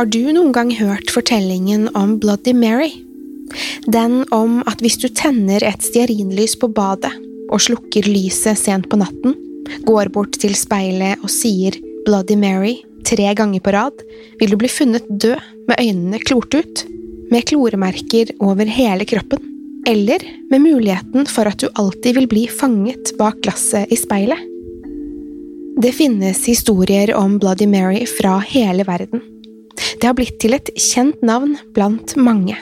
Har du noen gang hørt fortellingen om Bloody Mary? Den om at hvis du tenner et stearinlys på badet og slukker lyset sent på natten, går bort til speilet og sier Bloody Mary tre ganger på rad, vil du bli funnet død med øynene klort ut, med kloremerker over hele kroppen, eller med muligheten for at du alltid vil bli fanget bak glasset i speilet. Det finnes historier om Bloody Mary fra hele verden. Det har blitt til et kjent navn blant mange.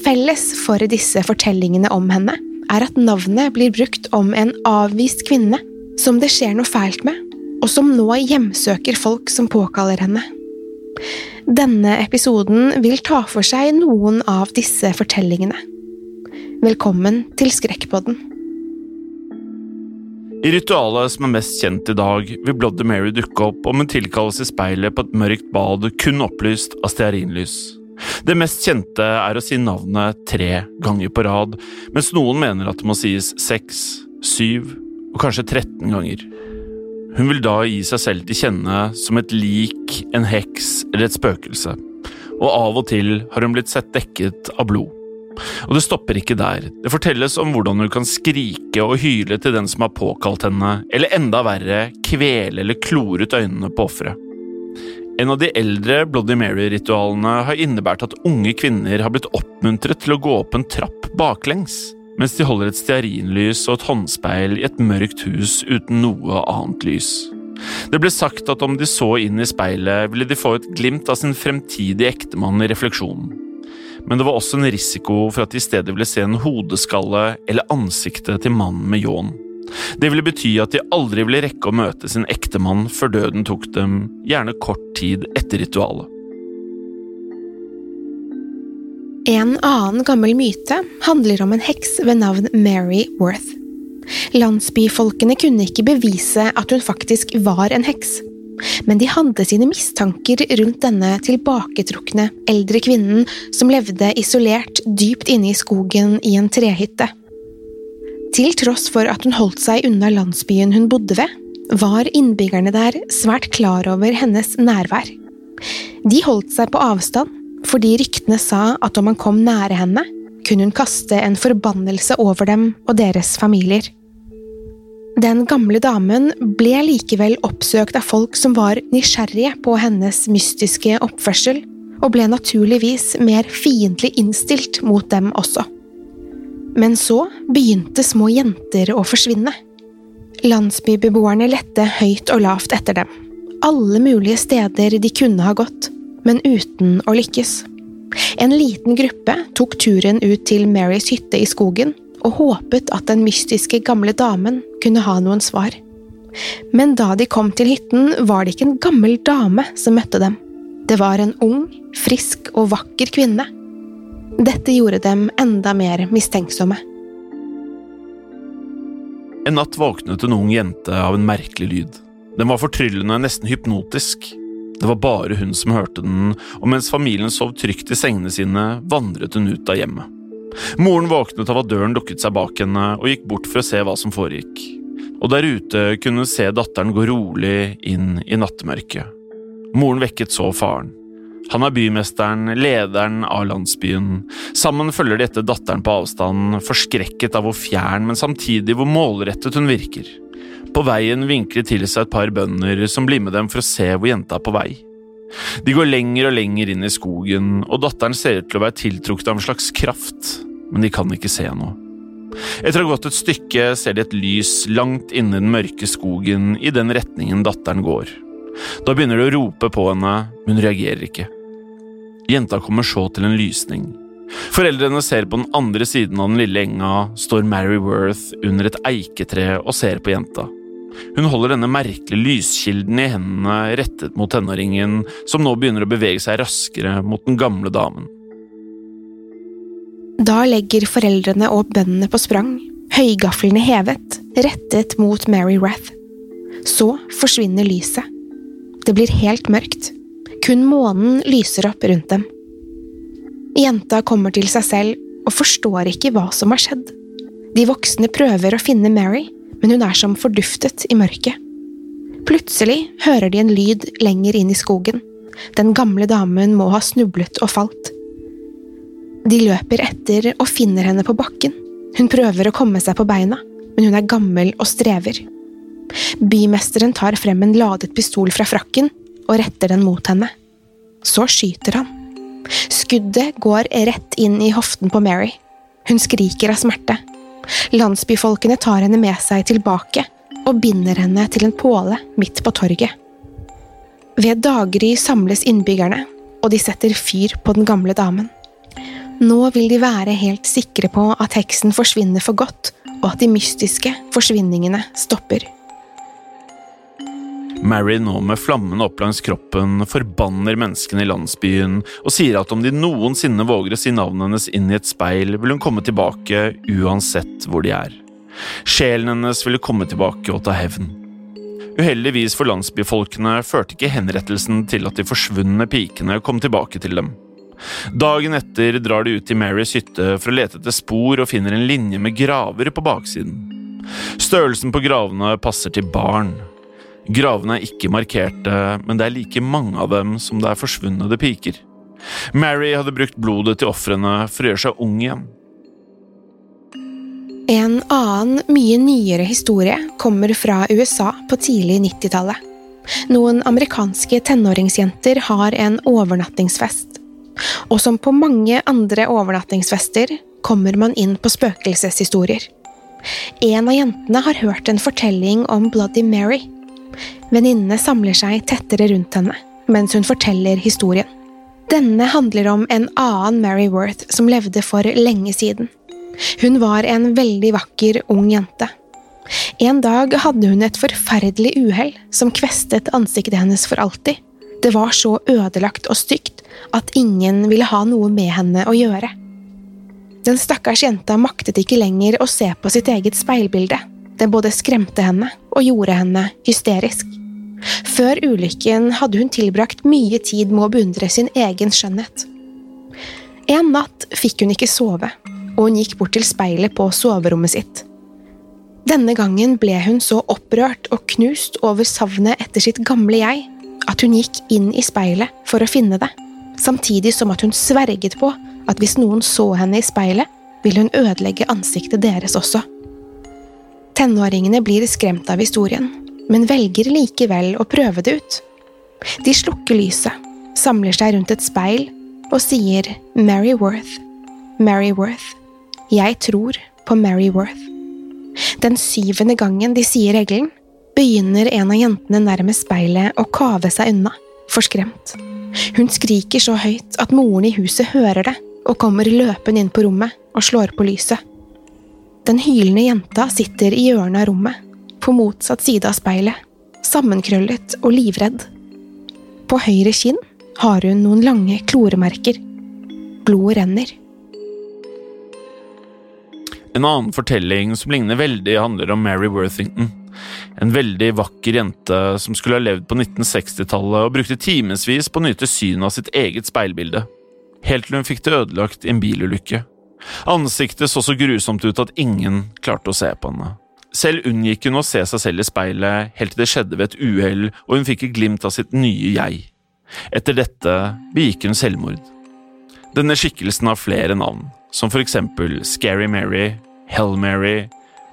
Felles for disse fortellingene om henne er at navnet blir brukt om en avvist kvinne som det skjer noe fælt med, og som nå hjemsøker folk som påkaller henne. Denne episoden vil ta for seg noen av disse fortellingene. Velkommen til Skrekkpodden. I ritualet som er mest kjent i dag, vil Bloody Mary dukke opp om hun tilkalles i speilet på et mørkt bad kun opplyst av stearinlys. Det mest kjente er å si navnet tre ganger på rad, mens noen mener at det må sies seks, syv og kanskje 13 ganger. Hun vil da gi seg selv til kjenne som et lik, en heks eller et spøkelse, og av og til har hun blitt sett dekket av blod. Og det stopper ikke der. Det fortelles om hvordan hun kan skrike og hyle til den som har påkalt henne, eller enda verre, kvele eller klore ut øynene på offeret. En av de eldre Bloody Mary-ritualene har innebært at unge kvinner har blitt oppmuntret til å gå opp en trapp baklengs, mens de holder et stearinlys og et håndspeil i et mørkt hus uten noe annet lys. Det ble sagt at om de så inn i speilet, ville de få et glimt av sin fremtidige ektemann i refleksjonen men det var også en risiko for at de i stedet ville se en hodeskalle eller ansiktet til mannen med ljåen. Det ville bety at de aldri ville rekke å møte sin ektemann før døden tok dem, gjerne kort tid etter ritualet. En annen gammel myte handler om en heks ved navn Mary Worth. Landsbyfolkene kunne ikke bevise at hun faktisk var en heks, men de hadde sine mistanker rundt denne tilbaketrukne, eldre kvinnen som levde isolert dypt inne i skogen i en trehytte. Til tross for at hun holdt seg unna landsbyen hun bodde ved, var innbyggerne der svært klar over hennes nærvær. De holdt seg på avstand fordi ryktene sa at om man kom nære henne, kunne hun kaste en forbannelse over dem og deres familier. Den gamle damen ble likevel oppsøkt av folk som var nysgjerrige på hennes mystiske oppførsel, og ble naturligvis mer fiendtlig innstilt mot dem også. Men så begynte små jenter å forsvinne. Landsbybeboerne lette høyt og lavt etter dem. alle mulige steder de kunne ha gått, men uten å lykkes. En liten gruppe tok turen ut til Marys hytte i skogen og håpet at den mystiske gamle damen kunne ha noen svar. Men da de kom til hytten, var det ikke en gammel dame som møtte dem. Det var en ung, frisk og vakker kvinne. Dette gjorde dem enda mer mistenksomme. En natt våknet en ung jente av en merkelig lyd. Den var fortryllende, nesten hypnotisk. Det var bare hun som hørte den, og mens familien sov trygt i sengene sine, vandret hun ut av hjemmet. Moren våknet av at døren lukket seg bak henne, og gikk bort for å se hva som foregikk. Og der ute kunne hun se datteren gå rolig inn i nattemørket. Moren vekket så faren. Han er bymesteren, lederen av landsbyen. Sammen følger de etter datteren på avstand, forskrekket av hvor fjern, men samtidig hvor målrettet hun virker. På veien vinkler til seg et par bønder som blir med dem for å se hvor jenta er på vei. De går lenger og lenger inn i skogen, og datteren ser ut til å være tiltrukket av en slags kraft, men de kan ikke se noe. Etter å ha gått et stykke ser de et lys langt inne i den mørke skogen i den retningen datteren går. Da begynner de å rope på henne, men hun reagerer ikke. Jenta kommer så til en lysning. Foreldrene ser på den andre siden av den lille enga, står Mary Worth under et eiketre og ser på jenta. Hun holder denne merkelige lyskilden i hendene rettet mot tenåringen, som nå begynner å bevege seg raskere mot den gamle damen. Da legger foreldrene og bøndene på sprang, høygaflene hevet, rettet mot Mary Rath. Så forsvinner lyset. Det blir helt mørkt. Kun månen lyser opp rundt dem. Jenta kommer til seg selv og forstår ikke hva som har skjedd. De voksne prøver å finne Mary, men hun er som forduftet i mørket. Plutselig hører de en lyd lenger inn i skogen. Den gamle damen må ha snublet og falt. De løper etter og finner henne på bakken. Hun prøver å komme seg på beina, men hun er gammel og strever. Bymesteren tar frem en ladet pistol fra frakken og retter den mot henne. Så skyter han. Skuddet går rett inn i hoften på Mary. Hun skriker av smerte. Landsbyfolkene tar henne med seg tilbake og binder henne til en påle midt på torget. Ved daggry samles innbyggerne, og de setter fyr på den gamle damen. Nå vil de være helt sikre på at heksen forsvinner for godt, og at de mystiske forsvinningene stopper. Mary nå med flammene opp langs kroppen forbanner menneskene i landsbyen og sier at om de noensinne våger å si navnet hennes inn i et speil, vil hun komme tilbake uansett hvor de er. Sjelen hennes ville komme tilbake og ta hevn. Uheldigvis for landsbyfolkene førte ikke henrettelsen til at de forsvunne pikene kom tilbake til dem. Dagen etter drar de ut til Marys hytte for å lete etter spor og finner en linje med graver på baksiden. Størrelsen på gravene passer til barn, Gravene er ikke markerte, men det er like mange av dem som det er forsvunne piker. Mary hadde brukt blodet til ofrene for å gjøre seg ung igjen. En annen, mye nyere historie kommer fra USA på tidlig 90-tallet. Noen amerikanske tenåringsjenter har en overnattingsfest. Og som på mange andre overnattingsfester kommer man inn på spøkelseshistorier. En av jentene har hørt en fortelling om Bloody Mary Venninnene samler seg tettere rundt henne mens hun forteller historien. Denne handler om en annen Mary Worth som levde for lenge siden. Hun var en veldig vakker ung jente. En dag hadde hun et forferdelig uhell som kvestet ansiktet hennes for alltid. Det var så ødelagt og stygt at ingen ville ha noe med henne å gjøre. Den stakkars jenta maktet ikke lenger å se på sitt eget speilbilde. Det både skremte henne og gjorde henne hysterisk. Før ulykken hadde hun tilbrakt mye tid med å beundre sin egen skjønnhet. En natt fikk hun ikke sove, og hun gikk bort til speilet på soverommet sitt. Denne gangen ble hun så opprørt og knust over savnet etter sitt gamle jeg at hun gikk inn i speilet for å finne det, samtidig som at hun sverget på at hvis noen så henne i speilet, ville hun ødelegge ansiktet deres også. Tenåringene blir skremt av historien, men velger likevel å prøve det ut. De slukker lyset, samler seg rundt et speil og sier Mary Worth, Mary Worth, jeg tror på Mary Worth. Den syvende gangen de sier regelen, begynner en av jentene nærmest speilet å kave seg unna, forskremt. Hun skriker så høyt at moren i huset hører det og kommer løpende inn på rommet og slår på lyset. Den hylende jenta sitter i hjørnet av rommet, på motsatt side av speilet, sammenkrøllet og livredd. På høyre kinn har hun noen lange kloremerker. Blodet renner. En annen fortelling som ligner veldig, handler om Mary Worthington. En veldig vakker jente som skulle ha levd på 1960-tallet og brukte timevis på å nyte synet av sitt eget speilbilde. Helt til hun fikk det ødelagt i en bilulykke. Ansiktet så så grusomt ut at ingen klarte å se på henne. Selv unngikk hun å se seg selv i speilet helt til det skjedde ved et uhell og hun fikk et glimt av sitt nye jeg. Etter dette begikk hun selvmord. Denne skikkelsen har flere navn, som for eksempel Scary Mary, Hell Mary,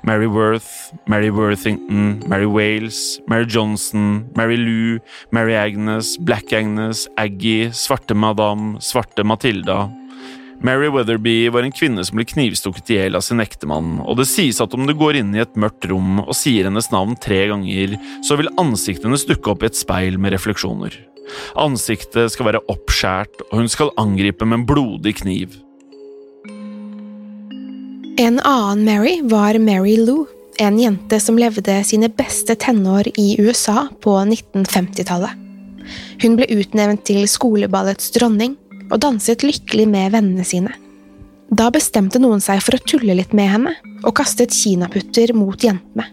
Mary Worth, Mary Worthington, Mary Wales, Mary Johnson, Mary Lou, Mary Agnes, Black Agnes, Aggie, Svarte Madame, Svarte Matilda. Mary Weatherby var en kvinne som ble knivstukket i hjel av sin ektemann, og det sies at om du går inn i et mørkt rom og sier hennes navn tre ganger, så vil ansiktet hennes dukke opp i et speil med refleksjoner. Ansiktet skal være oppskjært, og hun skal angripe med en blodig kniv. En annen Mary var Mary Lou, en jente som levde sine beste tenår i USA på 1950-tallet. Hun ble utnevnt til skoleballets dronning og danset lykkelig med vennene sine. Da bestemte noen seg for å tulle litt med henne og kastet kinaputter mot jentene.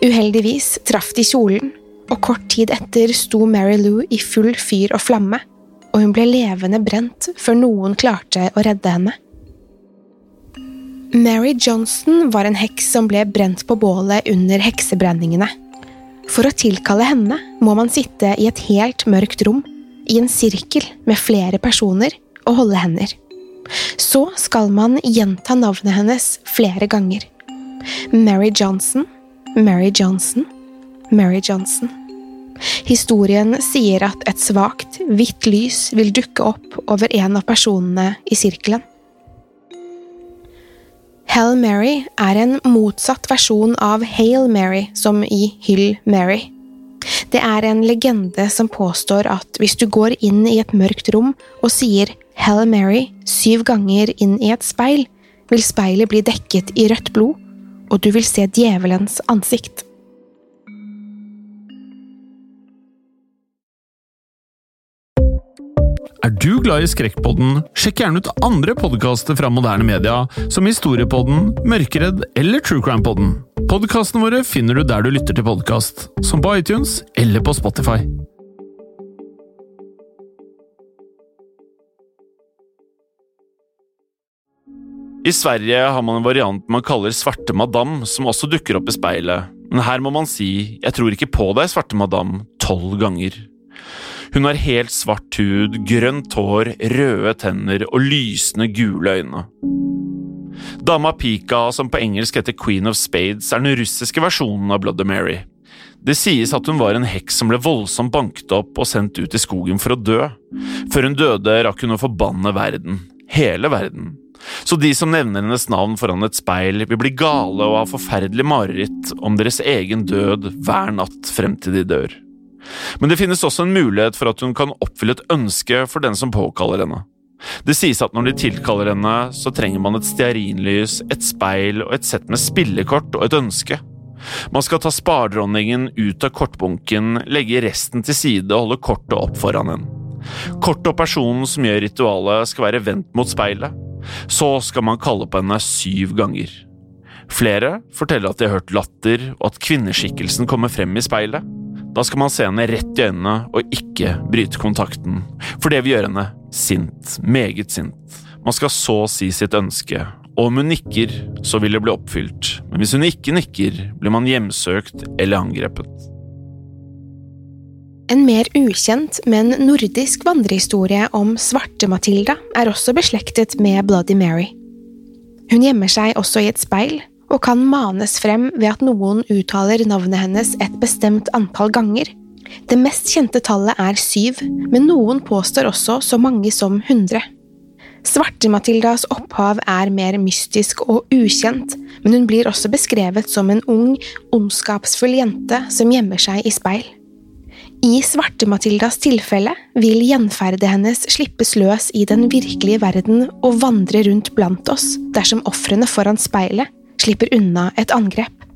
Uheldigvis traff de kjolen, og kort tid etter sto Mary Lou i full fyr og flamme, og hun ble levende brent før noen klarte å redde henne. Mary Johnson var en heks som ble brent på bålet under heksebrenningene. For å tilkalle henne må man sitte i et helt mørkt rom, i en sirkel med flere personer, og holde hender. Så skal man gjenta navnet hennes flere ganger. Mary Johnson, Mary Johnson, Mary Johnson. Historien sier at et svakt, hvitt lys vil dukke opp over en av personene i sirkelen. Hell Mary er en motsatt versjon av Hail Mary, som i Hyll Mary. Det er en legende som påstår at hvis du går inn i et mørkt rom og sier Hell Mary syv ganger inn i et speil, vil speilet bli dekket i rødt blod, og du vil se djevelens ansikt. Er du glad i Skrekkpodden, sjekk gjerne ut andre podkaster fra moderne media, som Historiepodden, Mørkeredd eller Truecrime-podden. Podkastene våre finner du der du lytter til podkast, som på iTunes eller på Spotify. I Sverige har man en variant man kaller Svarte madam, som også dukker opp i speilet, men her må man si 'jeg tror ikke på deg, Svarte madam' tolv ganger. Hun har helt svart hud, grønt hår, røde tenner og lysende gule øyne. Dama Pika, som på engelsk heter Queen of Spades, er den russiske versjonen av Bloody Mary. Det sies at hun var en heks som ble voldsomt banket opp og sendt ut i skogen for å dø. Før hun døde, rakk hun å forbanne verden. Hele verden. Så de som nevner hennes navn foran et speil, vil bli gale og ha forferdelig mareritt om deres egen død hver natt frem til de dør. Men det finnes også en mulighet for at hun kan oppfylle et ønske for den som påkaller henne. Det sies at når de tilkaller henne, så trenger man et stearinlys, et speil og et sett med spillekort og et ønske. Man skal ta spardronningen ut av kortbunken, legge resten til side og holde kortet opp foran henne. Kortet og personen som gjør ritualet, skal være vendt mot speilet. Så skal man kalle på henne syv ganger. Flere forteller at de har hørt latter, og at kvinneskikkelsen kommer frem i speilet. Da skal man se henne rett i øynene og ikke bryte kontakten, for det vil gjøre henne sint, meget sint. Man skal så si sitt ønske, og om hun nikker, så vil det bli oppfylt, men hvis hun ikke nikker, blir man hjemsøkt eller angrepet. En mer ukjent, men nordisk vandrehistorie om Svarte-Matilda er også beslektet med Bloody Mary. Hun gjemmer seg også i et speil, og kan manes frem ved at noen uttaler navnet hennes et bestemt antall ganger. Det mest kjente tallet er syv, men noen påstår også så mange som hundre. Svarte-Matildas opphav er mer mystisk og ukjent, men hun blir også beskrevet som en ung, ondskapsfull jente som gjemmer seg i speil. I Svarte-Matildas tilfelle vil gjenferdet hennes slippes løs i den virkelige verden og vandre rundt blant oss dersom ofrene foran speilet slipper unna et angrep.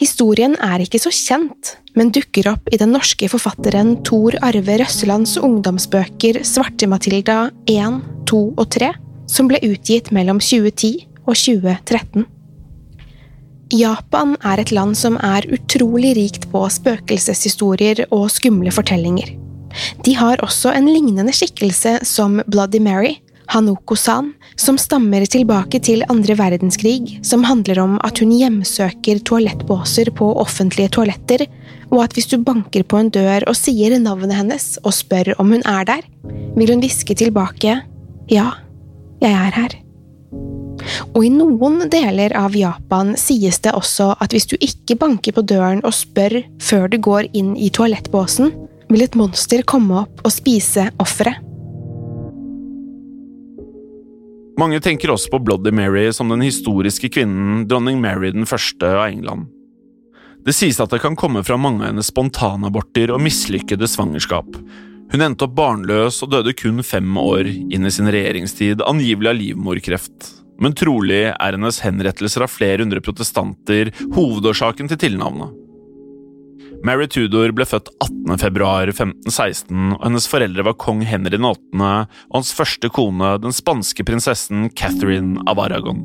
Historien er ikke så kjent, men dukker opp i den norske forfatteren Tor Arve Røsselands ungdomsbøker Svarte-Matilda 1, 2 og 3, som ble utgitt mellom 2010 og 2013. Japan er et land som er utrolig rikt på spøkelseshistorier og skumle fortellinger. De har også en lignende skikkelse som Bloody Mary, Hanoko-san, som stammer tilbake til andre verdenskrig, som handler om at hun hjemsøker toalettbåser på offentlige toaletter, og at hvis du banker på en dør og sier navnet hennes og spør om hun er der, vil hun hviske tilbake ja, jeg er her. Og i noen deler av Japan sies det også at hvis du ikke banker på døren og spør før du går inn i toalettbåsen, vil et monster komme opp og spise offeret. Mange tenker også på Bloody Mary som den historiske kvinnen dronning Mary den første av England. Det sies at det kan komme fra mange av hennes spontanaborter og mislykkede svangerskap. Hun endte opp barnløs og døde kun fem år inn i sin regjeringstid, angivelig av livmorkreft men trolig er hennes henrettelser av flere hundre protestanter hovedårsaken til tilnavnet. Mary Tudor ble født 18.2.1516, og hennes foreldre var kong Henry 8. og hans første kone, den spanske prinsessen Catherine av Aragon.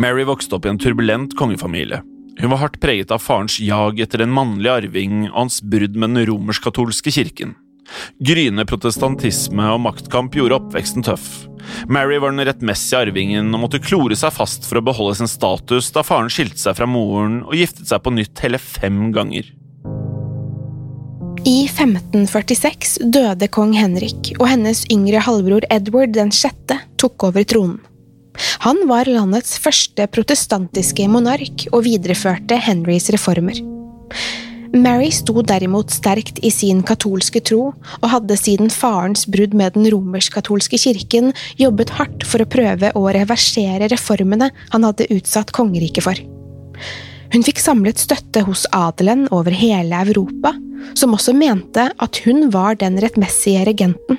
Mary vokste opp i en turbulent kongefamilie. Hun var hardt preget av farens jag etter en mannlig arving og hans brudd med den romersk-katolske kirken. Gryende protestantisme og maktkamp gjorde oppveksten tøff. Mary var den rettmessige arvingen og måtte klore seg fast for å beholde sin status da faren skilte seg fra moren og giftet seg på nytt hele fem ganger. I 1546 døde kong Henrik, og hennes yngre halvbror Edward den sjette tok over tronen. Han var landets første protestantiske monark og videreførte Henrys reformer. Mary sto derimot sterkt i sin katolske tro, og hadde siden farens brudd med den romersk-katolske kirken jobbet hardt for å prøve å reversere reformene han hadde utsatt kongeriket for. Hun fikk samlet støtte hos adelen over hele Europa, som også mente at hun var den rettmessige regenten.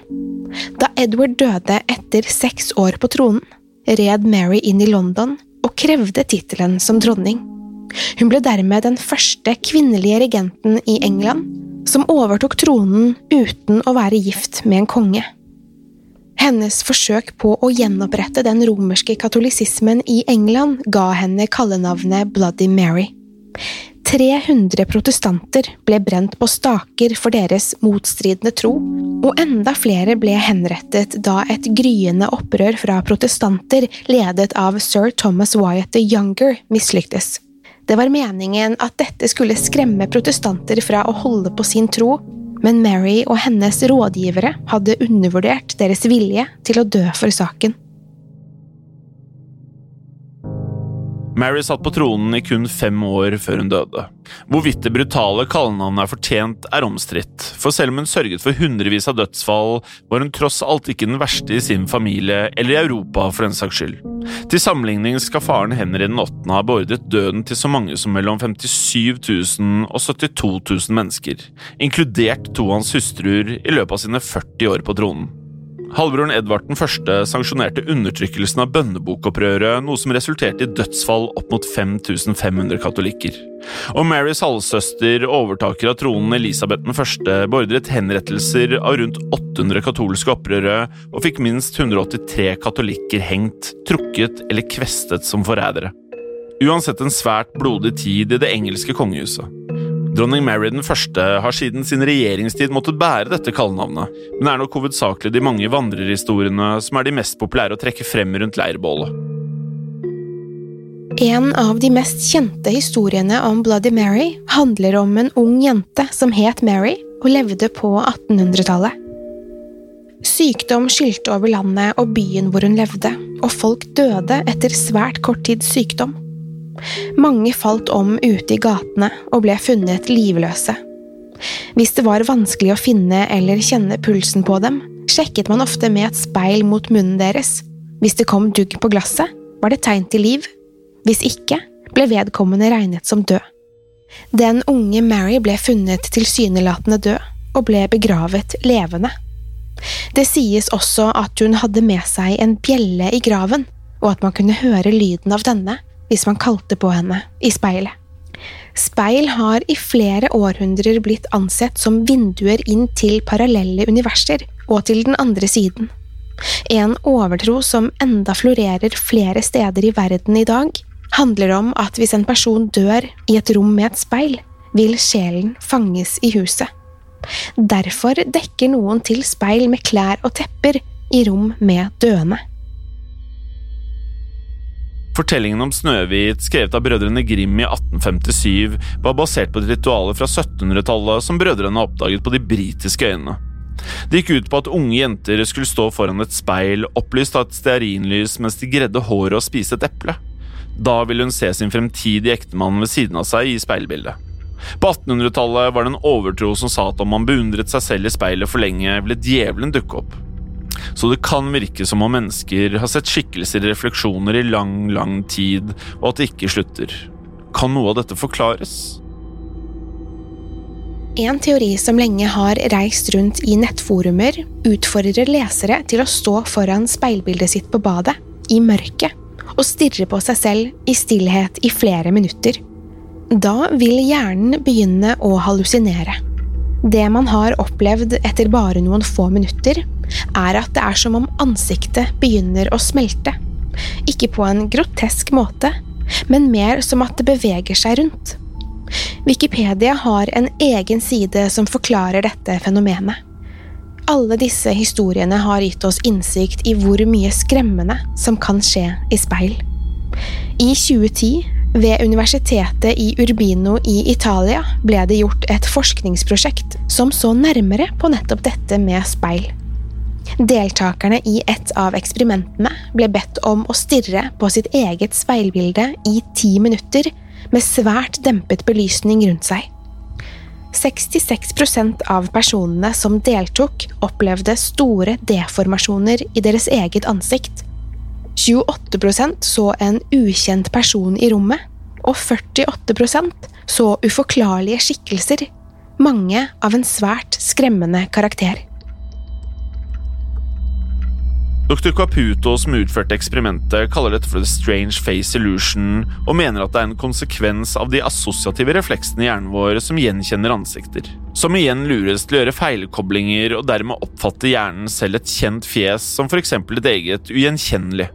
Da Edward døde etter seks år på tronen, red Mary inn i London og krevde tittelen som dronning. Hun ble dermed den første kvinnelige regenten i England som overtok tronen uten å være gift med en konge. Hennes forsøk på å gjenopprette den romerske katolisismen i England ga henne kallenavnet Bloody Mary. 300 protestanter ble brent på staker for deres motstridende tro, og enda flere ble henrettet da et gryende opprør fra protestanter ledet av sir Thomas Wyatt the Younger mislyktes. Det var meningen at dette skulle skremme protestanter fra å holde på sin tro, men Mary og hennes rådgivere hadde undervurdert deres vilje til å dø for saken. Mary satt på tronen i kun fem år før hun døde. Hvorvidt det brutale kallenavnet er fortjent, er omstridt, for selv om hun sørget for hundrevis av dødsfall, var hun tross alt ikke den verste i sin familie eller i Europa for den saks skyld. Til sammenligning skal faren Henry den 8. ha beordret døden til så mange som mellom 57 000 og 72 000 mennesker, inkludert to hans hustruer i løpet av sine 40 år på tronen. Halvbroren Edvard den sanksjonerte undertrykkelsen av bønnebokopprøret, noe som resulterte i dødsfall opp mot 5500 katolikker. Og Marys halvsøster, overtaker av tronen Elisabeth den første, beordret henrettelser av rundt 800 katolske opprørere, og fikk minst 183 katolikker hengt, trukket eller kvestet som forrædere. Uansett en svært blodig tid i det engelske kongehuset. Dronning Mary den første har siden sin regjeringstid måttet bære dette kallenavnet, men er nok hovedsakelig de mange vandrerhistoriene som er de mest populære å trekke frem rundt leirbålet. En av de mest kjente historiene om Bloody Mary handler om en ung jente som het Mary og levde på 1800-tallet. Sykdom skylte over landet og byen hvor hun levde, og folk døde etter svært kort tids sykdom. Mange falt om ute i gatene og ble funnet livløse. Hvis det var vanskelig å finne eller kjenne pulsen på dem, sjekket man ofte med et speil mot munnen deres. Hvis det kom dugg på glasset, var det tegn til liv. Hvis ikke, ble vedkommende regnet som død. Den unge Mary ble funnet tilsynelatende død, og ble begravet levende. Det sies også at hun hadde med seg en bjelle i graven, og at man kunne høre lyden av denne hvis man kalte på henne i speilet. Speil har i flere århundrer blitt ansett som vinduer inn til parallelle universer og til den andre siden. En overtro som enda florerer flere steder i verden i dag, handler om at hvis en person dør i et rom med et speil, vil sjelen fanges i huset. Derfor dekker noen til speil med klær og tepper i rom med døende. Fortellingen om Snøhvit, skrevet av brødrene Grim i 1857, var basert på et ritual fra 1700-tallet som brødrene oppdaget på de britiske øyene. Det gikk ut på at unge jenter skulle stå foran et speil opplyst av et stearinlys mens de gredde håret og spiste et eple. Da ville hun se sin fremtidige ektemann ved siden av seg i speilbildet. På 1800-tallet var det en overtro som sa at om man beundret seg selv i speilet for lenge, ville djevelen dukke opp. Så det kan virke som om mennesker har sett skikkelser i refleksjoner i lang, lang tid, og at det ikke slutter. Kan noe av dette forklares? En teori som lenge har reist rundt i nettforumer, utfordrer lesere til å stå foran speilbildet sitt på badet, i mørket, og stirre på seg selv i stillhet i flere minutter. Da vil hjernen begynne å hallusinere. Det man har opplevd etter bare noen få minutter, er at det er som om ansiktet begynner å smelte. Ikke på en grotesk måte, men mer som at det beveger seg rundt. Wikipedia har en egen side som forklarer dette fenomenet. Alle disse historiene har gitt oss innsikt i hvor mye skremmende som kan skje i speil. I 2010, ved universitetet i Urbino i Italia, ble det gjort et forskningsprosjekt som så nærmere på nettopp dette med speil. Deltakerne i et av eksperimentene ble bedt om å stirre på sitt eget speilbilde i ti minutter med svært dempet belysning rundt seg. 66% av personene som deltok, opplevde store deformasjoner i deres eget ansikt. 28% så en ukjent person i rommet, og 48% så uforklarlige skikkelser, mange av en svært skremmende karakter. Dr. Caputo, som utførte eksperimentet, kaller dette for the strange face illusion, og mener at det er en konsekvens av de assosiative refleksene i hjernen vår som gjenkjenner ansikter. Som igjen lures til å gjøre feilkoblinger, og dermed oppfatter hjernen selv et kjent fjes som f.eks. et eget ugjenkjennelig.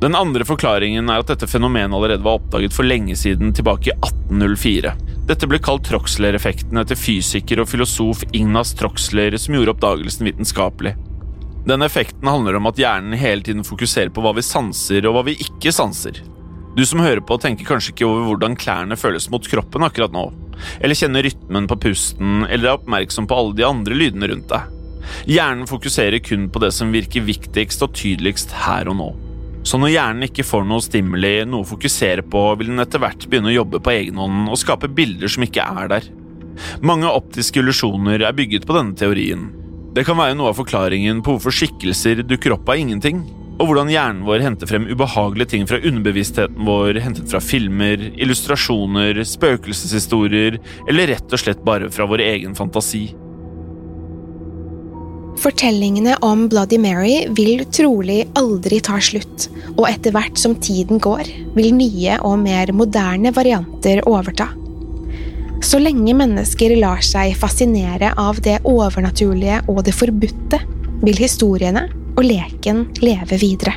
Den andre forklaringen er at dette fenomenet allerede var oppdaget for lenge siden, tilbake i 1804. Dette ble kalt Troxler-effekten etter fysiker og filosof Ignas Troxler, som gjorde oppdagelsen vitenskapelig. Denne effekten handler om at hjernen hele tiden fokuserer på hva vi sanser og hva vi ikke sanser. Du som hører på, tenker kanskje ikke over hvordan klærne føles mot kroppen akkurat nå, eller kjenner rytmen på pusten, eller er oppmerksom på alle de andre lydene rundt deg. Hjernen fokuserer kun på det som virker viktigst og tydeligst her og nå. Så når hjernen ikke får noe stimuli, noe å fokusere på, vil den etter hvert begynne å jobbe på egen hånd og skape bilder som ikke er der. Mange optiske illusjoner er bygget på denne teorien, det kan være noe av forklaringen på hvorfor skikkelser dukker opp av ingenting, og hvordan hjernen vår henter frem ubehagelige ting fra underbevisstheten vår, hentet fra filmer, illustrasjoner, spøkelseshistorier, eller rett og slett bare fra vår egen fantasi. Fortellingene om Bloody Mary vil trolig aldri ta slutt, og etter hvert som tiden går, vil nye og mer moderne varianter overta. Så lenge mennesker lar seg fascinere av det overnaturlige og det forbudte, vil historiene og leken leve videre.